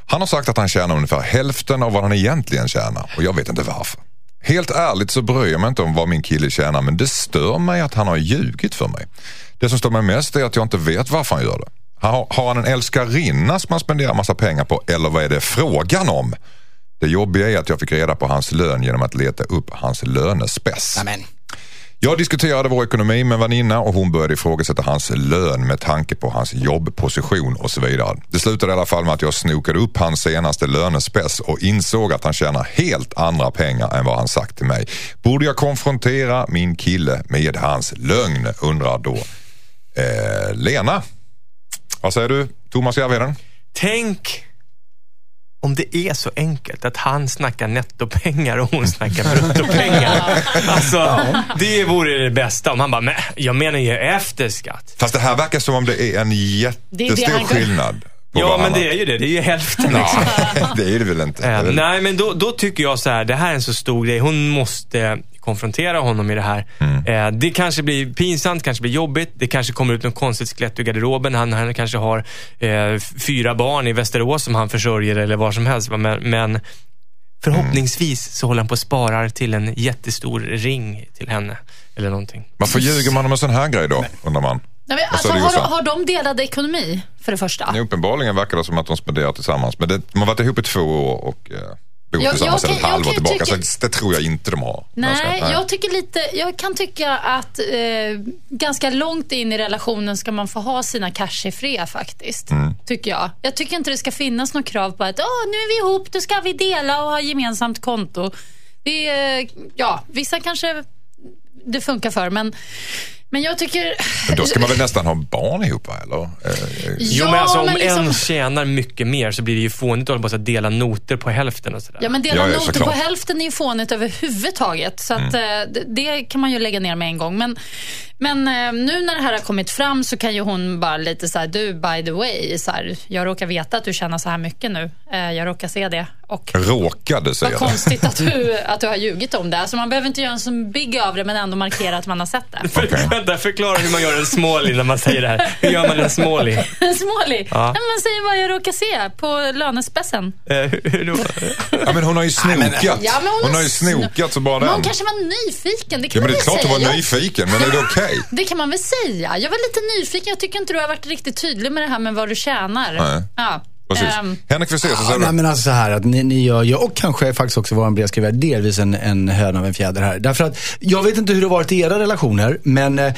Han har sagt att han tjänar ungefär hälften av vad han egentligen tjänar och jag vet inte varför. Helt ärligt så bryr jag mig inte om vad min kille tjänar men det stör mig att han har ljugit för mig. Det som stör mig mest är att jag inte vet varför han gör det. Har, har han en älskarinna som han spenderar massa pengar på eller vad är det frågan om? Det jobbiga är att jag fick reda på hans lön genom att leta upp hans lönespess. Amen. Jag diskuterade vår ekonomi med en väninna och hon började ifrågasätta hans lön med tanke på hans jobbposition och så vidare. Det slutade i alla fall med att jag snokade upp hans senaste lönespess och insåg att han tjänar helt andra pengar än vad han sagt till mig. Borde jag konfrontera min kille med hans lögn? Undrar då eh, Lena. Vad säger du, Thomas Järvheden? Tänk om det är så enkelt att han snackar nettopengar och hon snackar bruttopengar. alltså, det vore det bästa. Om han bara, men jag menar ju efter skatt. Fast det här verkar som om det är en Det jättestor är det skillnad. Ja, men det är ju det. Det är ju hälften. Liksom. Nej, det är det väl inte. Det väl- nej, men då, då tycker jag så här, det här är en så stor grej. Hon måste konfrontera honom i det här. Mm. Eh, det kanske blir pinsamt, kanske blir jobbigt. Det kanske kommer ut något konstigt skelett ur garderoben. Han, han kanske har eh, fyra barn i Västerås som han försörjer eller vad som helst. Men, men förhoppningsvis så håller han på och sparar till en jättestor ring till henne. Eller någonting. Varför ljuger man om en sån här grej då, undrar man? Nej, alltså, ju har, har de delad ekonomi, för det första? Ja, Uppenbarligen verkar det som att de spenderar tillsammans. Men det, de har varit ihop i två år och eh, bor Jag- tillsammans sedan ett halvår tillbaka. tycka- Så det tror jag inte de har. Nej, Ganska- jag tycker lite, jag kan tycka att eh, ganska långt in i relationen ska man få ha sina cash i fred faktiskt. Mm. Tycker jag. Jag tycker inte det ska finnas något krav på att Åh, nu är vi ihop, då ska vi dela och ha gemensamt konto. Det är, ja, vissa kanske det funkar för, men, men jag tycker... Men då ska man väl nästan ha barn ihop, eller? Eh, Jo, men alltså om men liksom- en tjänar mycket mer så blir det ju fånigt att på att dela noter på hälften och sådär. Ja, men dela Ja, ja, noter på såklart. hälften är ju fånigt överhuvudtaget. Så att, Mm. eh, det, det kan man ju lägga ner med en gång. Men, men eh, nu när det här har kommit fram så kan ju hon bara lite så här, du by the way, så här, jag råkar veta att du tjänar så här mycket nu. Eh, jag råkar se det. Och råkade säga vad det. konstigt att du, att du har ljugit om det. Alltså man behöver inte göra en så big av det, men ändå markera att man har sett det. För, vänta, förklara hur man gör en smålig när man säger det här. Hur gör man en smålig? En smålig. Ja. Nej, Man säger bara jag råkar se på lönespessen. Eh, hur, hur då? Ja, men hon har ju snokat. Ja, men hon hon har ju snokat så bara Men hon den. kanske var nyfiken, det kan Ja, men det är man klart väl hon var säga. nyfiken, men är det okej? Det kan man väl säga. Jag var lite nyfiken. Jag tycker inte du har varit riktigt tydlig med det här med vad du tjänar. Nej. Ja. Precis. Ehm, Henrik Fexeus, vad säger nej, du? men alltså så här att ni, ni gör ju, och kanske faktiskt också vår brevskrivare, delvis en, en höna av en fjäder här. Därför att jag vet inte hur det har varit i era relationer, men eh,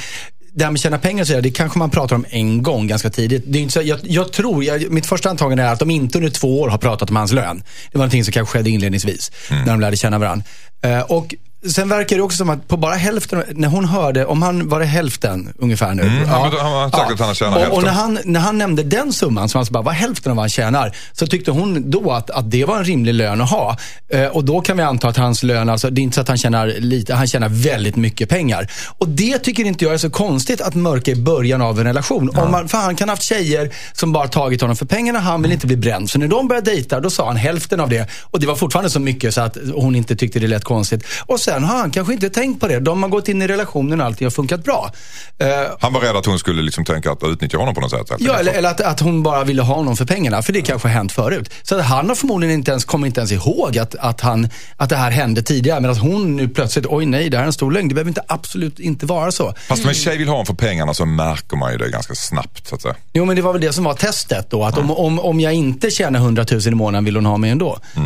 det här med tjäna pengar och så där, det kanske man pratar om en gång ganska tidigt. Det är inte så, jag, jag tror, jag, mitt första antagande är att de inte under två år har pratat om hans lön. Det var någonting som kanske skedde inledningsvis, när de lärde känna varandra. Eh, och Sen verkar det också som att på bara hälften, när hon hörde, om han var det hälften ungefär nu. Mm, han- han har sagt att han har tjänat och, och hälften. när han, när han nämnde den summan, som alltså bara var hälften av vad han tjänar, så tyckte hon då att, att det var en rimlig lön att ha. Eh, och då kan vi anta att hans lön, alltså, det är inte så att han tjänar lite, han tjänar väldigt mycket pengar. Och det tycker inte jag är så konstigt att mörka i början av en relation. Om man, för han kan ha haft tjejer som bara tagit honom för pengarna, han vill inte bli bränd. Så när de började dejta, då sa han hälften av det. Och det var fortfarande så mycket så att hon inte tyckte det lät konstigt. Och sen har han kanske inte tänkt på det. De har gått in i relationen och allting har funkat bra. Eh, Han var rädd att hon skulle liksom tänka att utnyttja honom på något sätt. Ja, eller, eller att, att hon bara ville ha honom för pengarna. För det kanske har hänt förut. Så att han har förmodligen inte ens, kommer inte ens ihåg att, att, han, att det här hände tidigare. Men att hon nu plötsligt, oj nej, det här är en stor lögn. Det behöver inte, absolut inte vara så. Fast om en tjej vill ha honom för pengarna så märker man ju det ganska snabbt. Så att säga. Jo, men det var väl det som var testet då. Att om, om, om jag inte tjänar 100 000 i månaden vill hon ha mig ändå. Eh,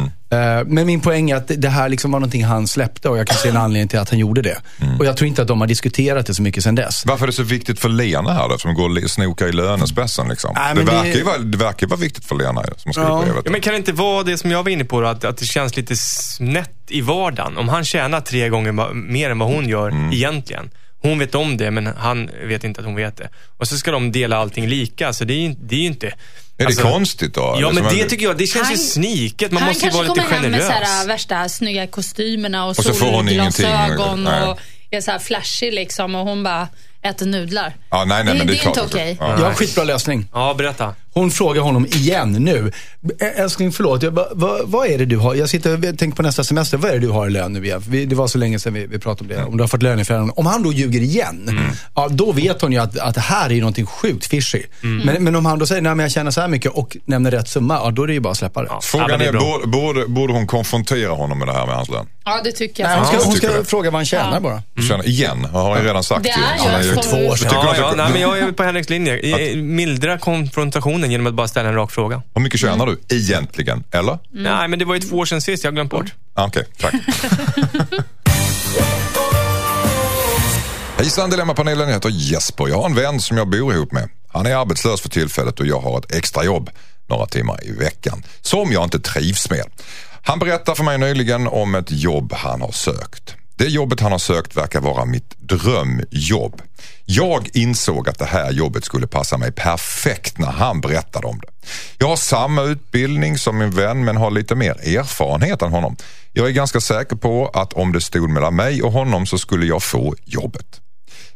men min poäng är att det- här liksom var någonting han släppte och jag kan se en anledning till att han gjorde det. Och jag tror inte att de har diskuterat det så mycket sedan dess. Varför är det så viktigt för Lena här då, som går och snokar i lönespessen? Liksom? Nej, det, men det- verkar ju vara, det verkar ju vara viktigt för Lena som Ja. brevet. Ja, men kan det inte vara det som jag var inne på då, att, att det känns lite snett i vardagen? Om han tjänar tre gånger mer än vad hon gör Mm. egentligen. Hon vet om det, men han vet inte att hon vet det. Och så ska de dela allting lika, så det är ju det är ju inte... Är alltså- det konstigt då? Ja, men det tycker jag, det känns ju Han- sniket. Man han måste ju kanske vara lite kommer hem med så generös. här, värsta snygga kostymerna och, Och solglasögon ingenting. och är så här flashig liksom och hon bara äter nudlar. Ja, nej, nej, det, men det är det är klart inte okej. Ja. Jag har en skitbra lösning. Ja, berätta. Hon frågar honom igen nu. Älskling, förlåt. Jag bara, vad, vad är det du har? Jag sitter och tänker på nästa semester. Vad är det du har i lön nu igen? Vi, det var så länge sedan vi, vi pratade om det. Om du har fått löneförändring. Om han då ljuger igen, ja, då vet hon ju att, att det här är någonting sjukt fishy. Men, men om han då säger, nej men jag tjänar så här mycket och nämner rätt summa, ja, då är det ju bara att släppa det. Ja. Frågan är är, borde, borde, hon konfrontera honom med det här med hans lön? Ja, det tycker jag Nej, hon ska, hon ska fråga vad han tjänar Ja. bara. Känner, igen, har han ju redan sagt. Det är ju ju två år sedan. Ja, ja, nej, men jag är på Henriks linje. I- Mildra konfrontationen genom att bara ställa en rak fråga. Hur mycket tjänar du egentligen? Eller? Nej, men det var ju två år sedan sist. Jag har glömt bort. Ah, Okej, tack. Hejsan Dilemmapanelen, jag heter Jesper. Jag har en vän som jag bor ihop med. Han är arbetslös för tillfället och jag har ett extrajobb några timmar i veckan som jag inte trivs med. Han berättar för mig nyligen om ett jobb han har sökt. Det jobbet han har sökt verkar vara mitt drömjobb. Jag insåg att det här jobbet skulle passa mig perfekt när han berättade om det. Jag har samma utbildning som min vän men har lite mer erfarenhet än honom. Jag är ganska säker på att om det stod mellan mig och honom så skulle jag få jobbet.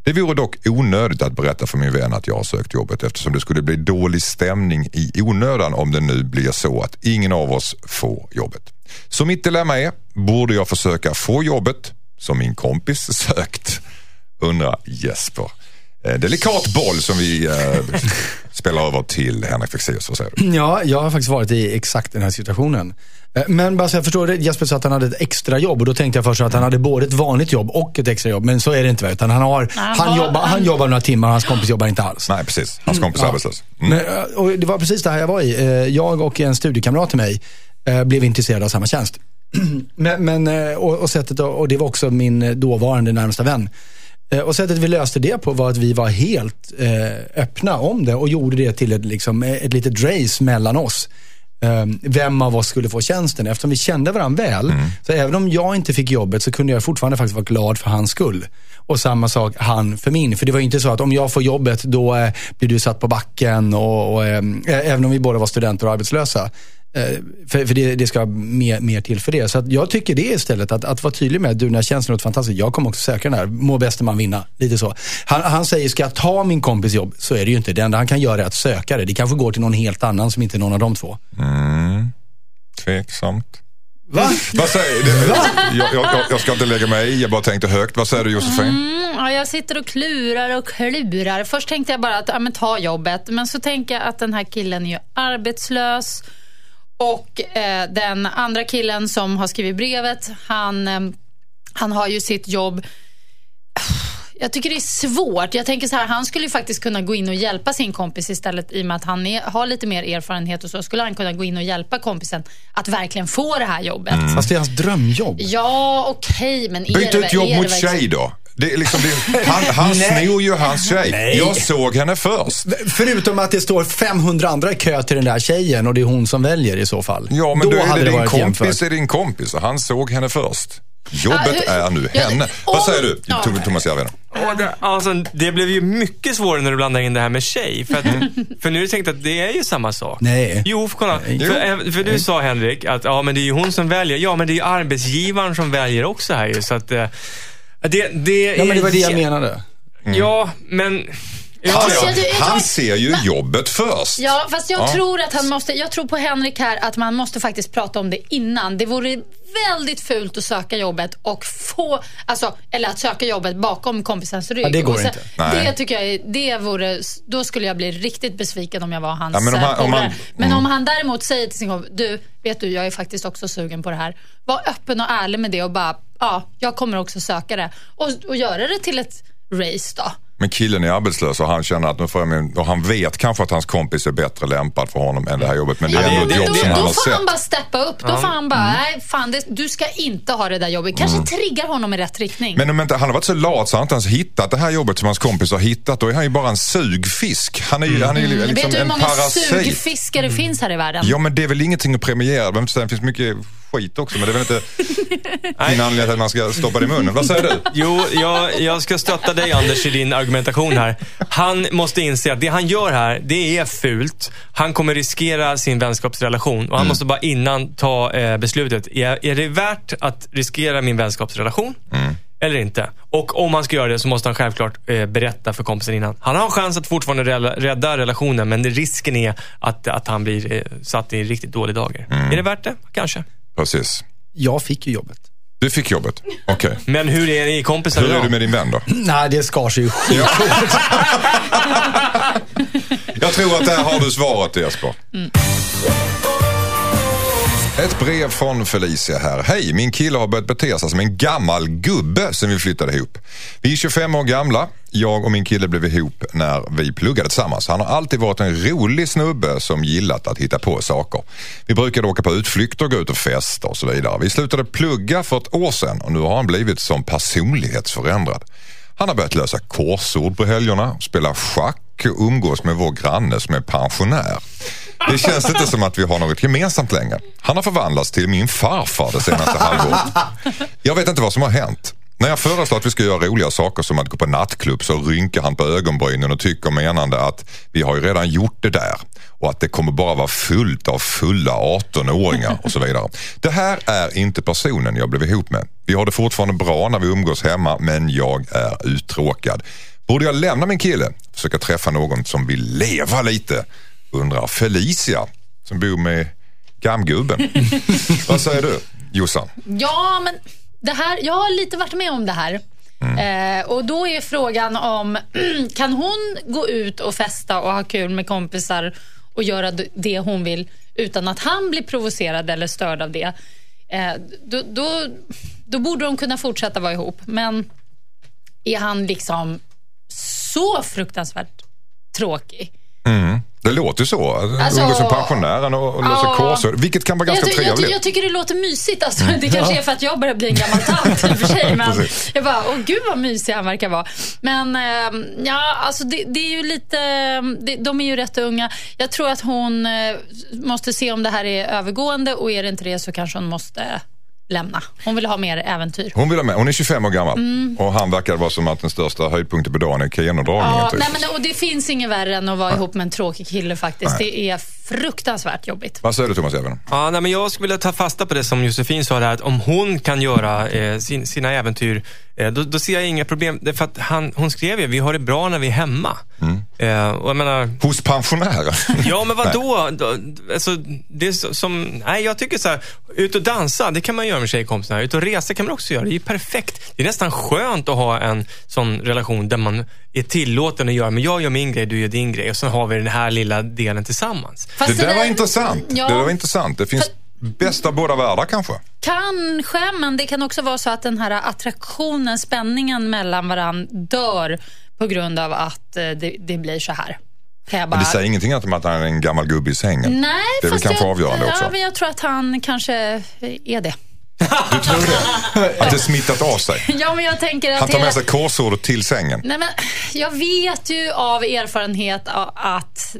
Det vore dock onödigt att berätta för min vän att jag har sökt jobbet eftersom det skulle bli dålig stämning i onödan om det nu blir så att ingen av oss får jobbet. Så mitt dilemma är, borde jag försöka få jobbet som min kompis sökt? Undrar Jesper. Eh, delikat boll som vi eh, spelar över till Henrik Fexeus. Vad säger du? Ja, jag har faktiskt varit i exakt den här situationen. Eh, Men bara så jag förstår det, Jesper sa att han hade ett extra jobb och då tänkte jag först att han hade både ett vanligt jobb och ett extra jobb. Men så är det inte. Utan han, har, han jobbar, han jobbar några timmar och hans kompis jobbar inte alls. Nej, precis. Hans kompis är arbetslös. Mm. Men, eh, och det var precis det här jag var i. Eh, Jag och en studiekamrat till mig eh, blev intresserade av samma tjänst. men, men, eh, och, och, sättet, och det var också min eh, dåvarande närmsta vän. Eh, Och sättet vi löste det på var att vi var helt eh, öppna om det och gjorde det till ett, liksom, ett litet race mellan oss. Eh, Vem av oss skulle få tjänsten. Eftersom vi kände varandra väl, så även om jag inte fick jobbet så kunde jag fortfarande faktiskt vara glad för hans skull. Och samma sak han för min. För det var inte så att om jag får jobbet då eh, blir du satt på backen. Och, och, eh, även om vi båda var studenter och arbetslösa. Eh, För, för det, det ska mer, mer till för det. Så att jag tycker det istället, att, att vara tydlig med att du, den här tjänsten låter fantastiskt. Jag kommer också söka den här. Må bäste man vinna. Lite så. Han, han säger, ska jag ta min kompis jobb? Så är det ju inte. Det enda han kan göra är att söka det. Det kanske går till någon helt annan som inte är någon av de två. Tveksamt. Va? Vad säger du? Jag, jag, jag, jag ska inte lägga mig i, jag bara tänkte högt. Vad säger du Josefin? Mm, ja, jag sitter och klurar och klurar. Först tänkte jag bara att ja, men ta jobbet, men så tänker jag att den här killen är ju arbetslös. Och eh, den andra killen som har skrivit brevet, han, eh, han har ju sitt jobb. Jag tycker det är svårt. Jag tänker så här, han skulle ju faktiskt kunna gå in och hjälpa sin kompis istället i och med att han är, har lite mer erfarenhet och så skulle han kunna gå in och hjälpa kompisen att verkligen få det här jobbet. Fast det är hans drömjobb. Ja, okej, men är Byt ut jobb mot tjej då. Det är liksom, det, han han snor ju hans tjej. Nej. Jag såg henne först. Förutom att det står 500 andra i kö till den där tjejen och det är hon som väljer i så fall. Ja, men Då då är hade det din varit kompis jämfört. är din kompis och han såg henne först. Jobbet är nu Ja, henne. Vad säger du, Ja. Thomas Järvheden? Det, alltså, det blev ju mycket svårare när du blandade in det här med tjej. För, att, för nu har du tänkt att det är ju samma sak. Nej. Jo, för, kolla. Nej. För, eh, för du sa Henrik att ja, men det är ju hon som väljer. Ja, men det är ju arbetsgivaren som väljer också här ju. Så att, eh, det, det Ja, men det var det jag menade. Ja, men... Ja, Han, jag- han ser ju jobbet först. Ja, fast jag Ja. tror att han måste, jag tror på Henrik här att man måste faktiskt prata om det innan. Det vore väldigt fult att söka jobbet och få, alltså, eller att söka jobbet bakom kompisens rygg. Ja, det går sen- inte. Nej. Det tycker jag, det vore, då skulle jag bli riktigt besviken om jag var hans Ja, men om han- om han- Men mm. om han däremot säger till sin kompis, du, vet du, jag är faktiskt också sugen på det här. Var öppen och ärlig med det och bara, ja, jag kommer också söka det. Och, och göra det till ett race då. Men killen är arbetslös och han känner att nu får jag min, och han vet kanske att hans kompis är bättre lämpad för honom än det här jobbet. Men det är ändå ett jobb då, som han då har får han sett. bara steppa upp. Då får han bara, nej fan, det, du ska inte ha det där jobbet. Kanske triggar honom i rätt riktning. Men om inte, han har varit så lat så han inte ens hittat det här jobbet som hans kompis har hittat. Då är han ju bara en sugfisk. Han är ju, han är ju liksom Mm. Vet du hur många parasit. sugfiskar det finns här i världen? Ja men det är väl ingenting att premiera. Det finns mycket skit också men det är väl inte din anledning att man ska stoppa det i munnen. Vad säger du? Jo, jag, jag ska stötta dig Anders i din argumentation här. Han måste inse att det han gör här, det är fult. Han kommer riskera sin vänskapsrelation och han måste bara innan ta eh, beslutet. Är, är det värt att riskera min vänskapsrelation? Eller inte? Och om han ska göra det så måste han självklart eh, berätta för kompisen innan. Han har en chans att fortfarande rädda, rädda relationen men det, risken är att, att han blir eh, satt i riktigt dålig dager. Är det värt det? Kanske. Precis. Jag fick ju jobbet. Du fick jobbet. Okej. Men hur är det i kompisar Hur är du med din vän då? Nej, det skar sig ju skit. Jag tror att där har du svaret Jesper. Ett brev från Felicia här. Hej, min kille har börjat bete sig som en gammal gubbe sen vi flyttade ihop. Vi är 25 år gamla. Jag och min kille blev ihop när vi pluggade tillsammans. Han har alltid varit en rolig snubbe som gillat att hitta på saker. Vi brukade åka på utflykter, gå ut och festa och så vidare. Vi slutade plugga för ett år sedan och nu har han blivit som personlighetsförändrad. Han har börjat lösa korsord på helgerna, spela schack och umgås med vår granne som är pensionär. Det känns inte som att vi har något gemensamt längre. Han har förvandlats till min farfar det senaste halvåret. Jag vet inte vad som har hänt. När jag föreslår att vi ska göra roliga saker som att gå på nattklubb så rynkar han på ögonbrynen och tycker menande att vi har ju redan gjort det där och att det kommer bara vara fullt av fulla 18-åringar och så vidare. Det här är inte personen jag blev ihop med. Vi har det fortfarande bra när vi umgås hemma men jag är uttråkad. Borde jag lämna min kille? Försöka träffa någon som vill leva lite? Undrar Felicia som bor med gammgubben. Vad säger du Jossan? Ja, men det här, jag har lite varit med om det här. Eh, och då är frågan om, kan hon gå ut och festa och ha kul med kompisar och göra det hon vill utan att han blir provocerad eller störd av det? Eh, då, då, då borde de kunna fortsätta vara ihop. Men är han liksom så fruktansvärt tråkig? Det låter ju så. Alltså- Umgås med pensionären och, och löser Ja. korsord. Vilket kan vara ganska jag, ty- jag, trevligt. jag tycker det låter mysigt. Alltså. Det kanske är för att jag börjar bli en gammal tant i och för sig. Men jag bara, åh gud vad mysig han verkar vara. Men ehm, ja, alltså det, det är ju lite, det, de är ju rätt unga. Jag tror att hon eh, måste se om det här är övergående och är det inte det så kanske hon måste lämna. Hon vill ha mer äventyr. Hon vill ha med. Hon är 25 år gammal och han verkar vara som att den största höjdpunkten på dagen är Keno-dragningen. Ja, typ. nej, men, och det finns inget värre än att vara ihop med en tråkig kille faktiskt. Det är fruktansvärt jobbigt. Vad säger du Thomas Even? Ja, nej, men jag skulle vilja ta fasta på det som Josefin sa, där, att om hon kan göra eh, sin, sina äventyr, då, då ser jag inga problem. Därför att han, hon skrev ju, vi har det bra när vi är hemma. Eh, och jag menar, Hos pensionärer? Ja, men vad då? Alltså, det är så- som, nej, jag tycker så här, ut och dansa, det kan man göra med tjejkompisarna. Ut och resa kan man också göra. Det är ju perfekt. Det är nästan skönt att ha en sån relation där man är tillåten att göra, men jag gör min grej, du gör din grej och sen har vi den här lilla delen tillsammans. Fast det där var intressant. Ja, Det där var intressant. Det finns bästa av båda världar kanske. Kanske, men det kan också vara så att den här attraktionen, spänningen mellan varann dör på grund av att eh, det, det blir så här. Bara... Men det säger ingenting om att han är en gammal gubbe i sängen. Nej, det är väl kanske jag, avgörande också. Ja, men jag tror att han kanske är det. Du tror det? Att det smittat av sig? Ja, men jag tänker att Han tar med sig korsordet till sängen. Nej, men jag vet ju av erfarenhet att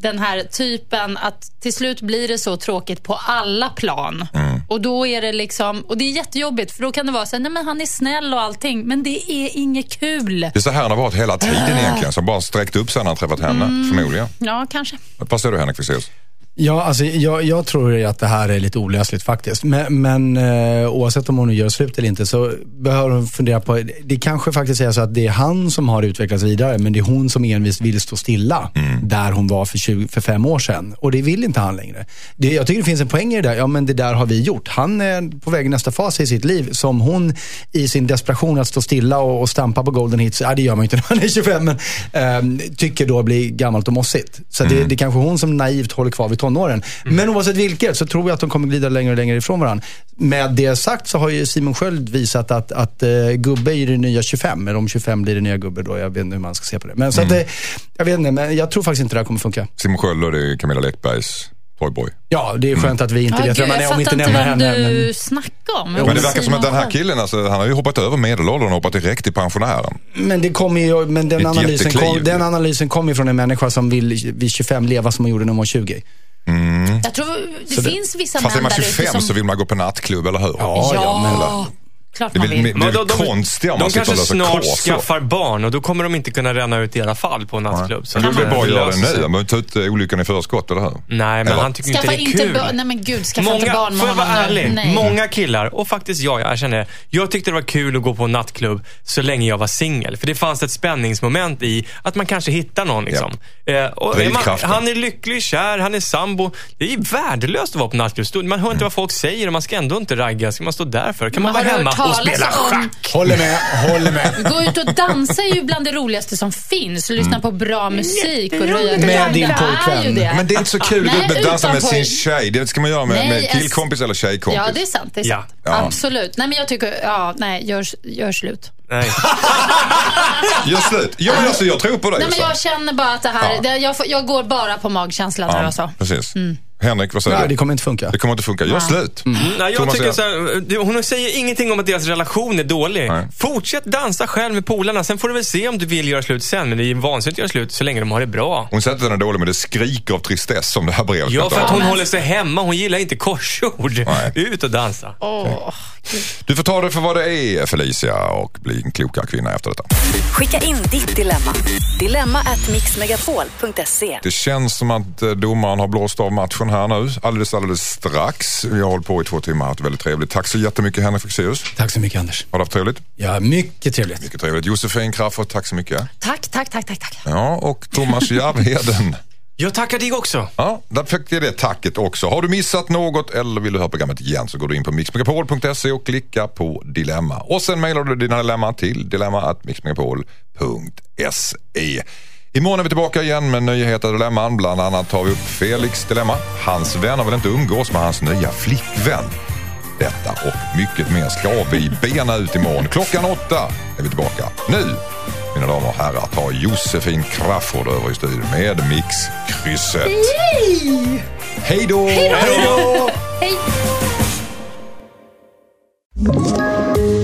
den här typen, att till slut blir det så tråkigt på alla plan. Mm. Och då är det liksom, och det är jättejobbigt för då kan det vara så här, nej men han är snäll och allting, men det är inget kul. Det är så här han har varit hela tiden egentligen. Som bara sträckt upp sig när han träffat henne, Mm. förmodligen. Ja, kanske. Vad säger du Henrik Fexeus? Ja, alltså, jag, jag tror att det här är lite olösligt faktiskt. Men, men eh, oavsett om hon nu gör slut eller inte så behöver hon fundera på, det kanske faktiskt är så att det är han som har utvecklats vidare, men det är hon som envist vill stå stilla där hon var för, 20, för fem år sedan. Och det vill inte han längre. Det, jag tycker det finns en poäng i det där, ja men det där har vi gjort. Han är på väg nästa fas i sitt liv som hon i sin desperation att stå stilla och, och stampa på golden hits, ja det gör man inte när man är 25, men ehm, tycker då blir gammalt och mossigt. Så det, det är kanske hon som naivt håller kvar vid tonåren. Men oavsett vilket så tror jag att de kommer glida längre och längre ifrån varandra. Med det sagt så har ju Simon Sköld visat att, att uh, gubbe är det nya 25, men om 25 blir det nya gubbe då. Jag vet inte hur man ska se på det. Men så att, eh, jag vet inte, men jag tror faktiskt inte det här kommer funka. Simon Sköld och det är Camilla Läckbergs Toyboy. Ja, det är skönt att vi inte vet vem man är jag om vi inte fattar nämner vem henne. du Men, snackar om. Men det verkar som att den här killen, alltså, han har ju hoppat över medelåldern och hoppat direkt till pensionären. men, det kommer ju, men den, ett analysen kom, den analysen kom ju från en människa som vill vid 25 leva som hon gjorde när hon var 20. Jag tror det, det- finns vissa Fast är män man där ute 25 som... så vill man gå på nattklubb, eller hur? Ja, ja, men- klart man vill. Men de- de- konstigt om De man sitter och kanske snart korsord. skaffar barn och då kommer de inte kunna ränna ut i alla fall på en nattklubb. Så det är väl bara att göra det nu. Man behöver ta ut eh, olyckan i förskott, eller hur? Nej, men Eller? han tycker Skaffa inte det är inte kul. barn. Nej men gud, skaffa inte Många, barn med får jag vara ärlig? Nej. Många killar, och faktiskt jag, jag känner det. Jag tyckte det var kul att gå på en nattklubb så länge jag var singel. För det fanns ett spänningsmoment i att man kanske hittar någon. Liksom. Eh, och är man, han är lycklig, kär, han är sambo. Det är värdelöst att vara på nattklubb. Man hör inte vad folk säger och man ska ändå inte ragga. Ska man stå där för? Kan man, Men vara hemma och spela om- schack? Håller med, håller med. Gå ut och dansa är ju bland det roligaste som finns. Lyssna på bra musik och röja Med din pojkvän. Men det är inte så kul att gå ut och dansa med sin tjej. Det ska man göra med, Nej, med killkompis eller tjejkompis. Ja, det är sant. Det är sant. Ja. Absolut. Nej, men jag tycker, ja, nej, gör, gör slut. Nej. Gör slut. Ja, men alltså, jag tror på dig. Nej, men jag känner bara att det här, Ja. det, jag, får- jag går bara på magkänslan Ja, alltså. precis. Henrik, vad säger Nej, du? det kommer inte funka. Det kommer inte funka. Gör slut. Nej, jag Thomas, tycker så här, hon säger ingenting om att deras relation är dålig. Nej. Fortsätt dansa själv med polarna. Sen får du väl se om du vill göra slut sen. Men det är vansinnigt att göra slut så länge de har det bra. Hon säger inte att den är dålig, men det skriker av tristess som det här brevet Ja, för att hon håller sig hemma. Hon gillar inte korsord. Nej. Ut och dansa. Åh. Du får ta det för vad det är, Felicia, och bli en klokare kvinna efter detta. Skicka in ditt dilemma. Dilemma at mixmegapol.se. Det känns som att eh, domaren har blåst av matchen här nu, alldeles, alldeles strax. Vi har hållit på i två timmar och haft väldigt trevligt. Tack så jättemycket Henrik Fexeus. Tack så mycket Anders. Har du haft trevligt? Ja, mycket trevligt. Mycket trevligt. Josefin Crafoord, tack så mycket. Tack, tack, tack, tack, tack. Ja, och Thomas Järvheden. Jag tackar dig också. Ja, där fick jag det tacket också. Har du missat något eller vill du höra programmet igen så går du in på mixmegapol.se och klickar på dilemma. Och sen mejlar du dina dilemma till dilemma.mixmegapol.se. Imorgon är vi tillbaka igen med nyheter och dilemman. Bland annat tar vi upp Felix dilemma. Hans vänner vill inte umgås med hans nya flickvän. Detta och mycket mer ska vi bena ut imorgon. Klockan åtta är vi tillbaka. Nu, mina damer och herrar, tar Josefin Crafoord över i studion med Mixkrysset. Hej då! Hej! Ett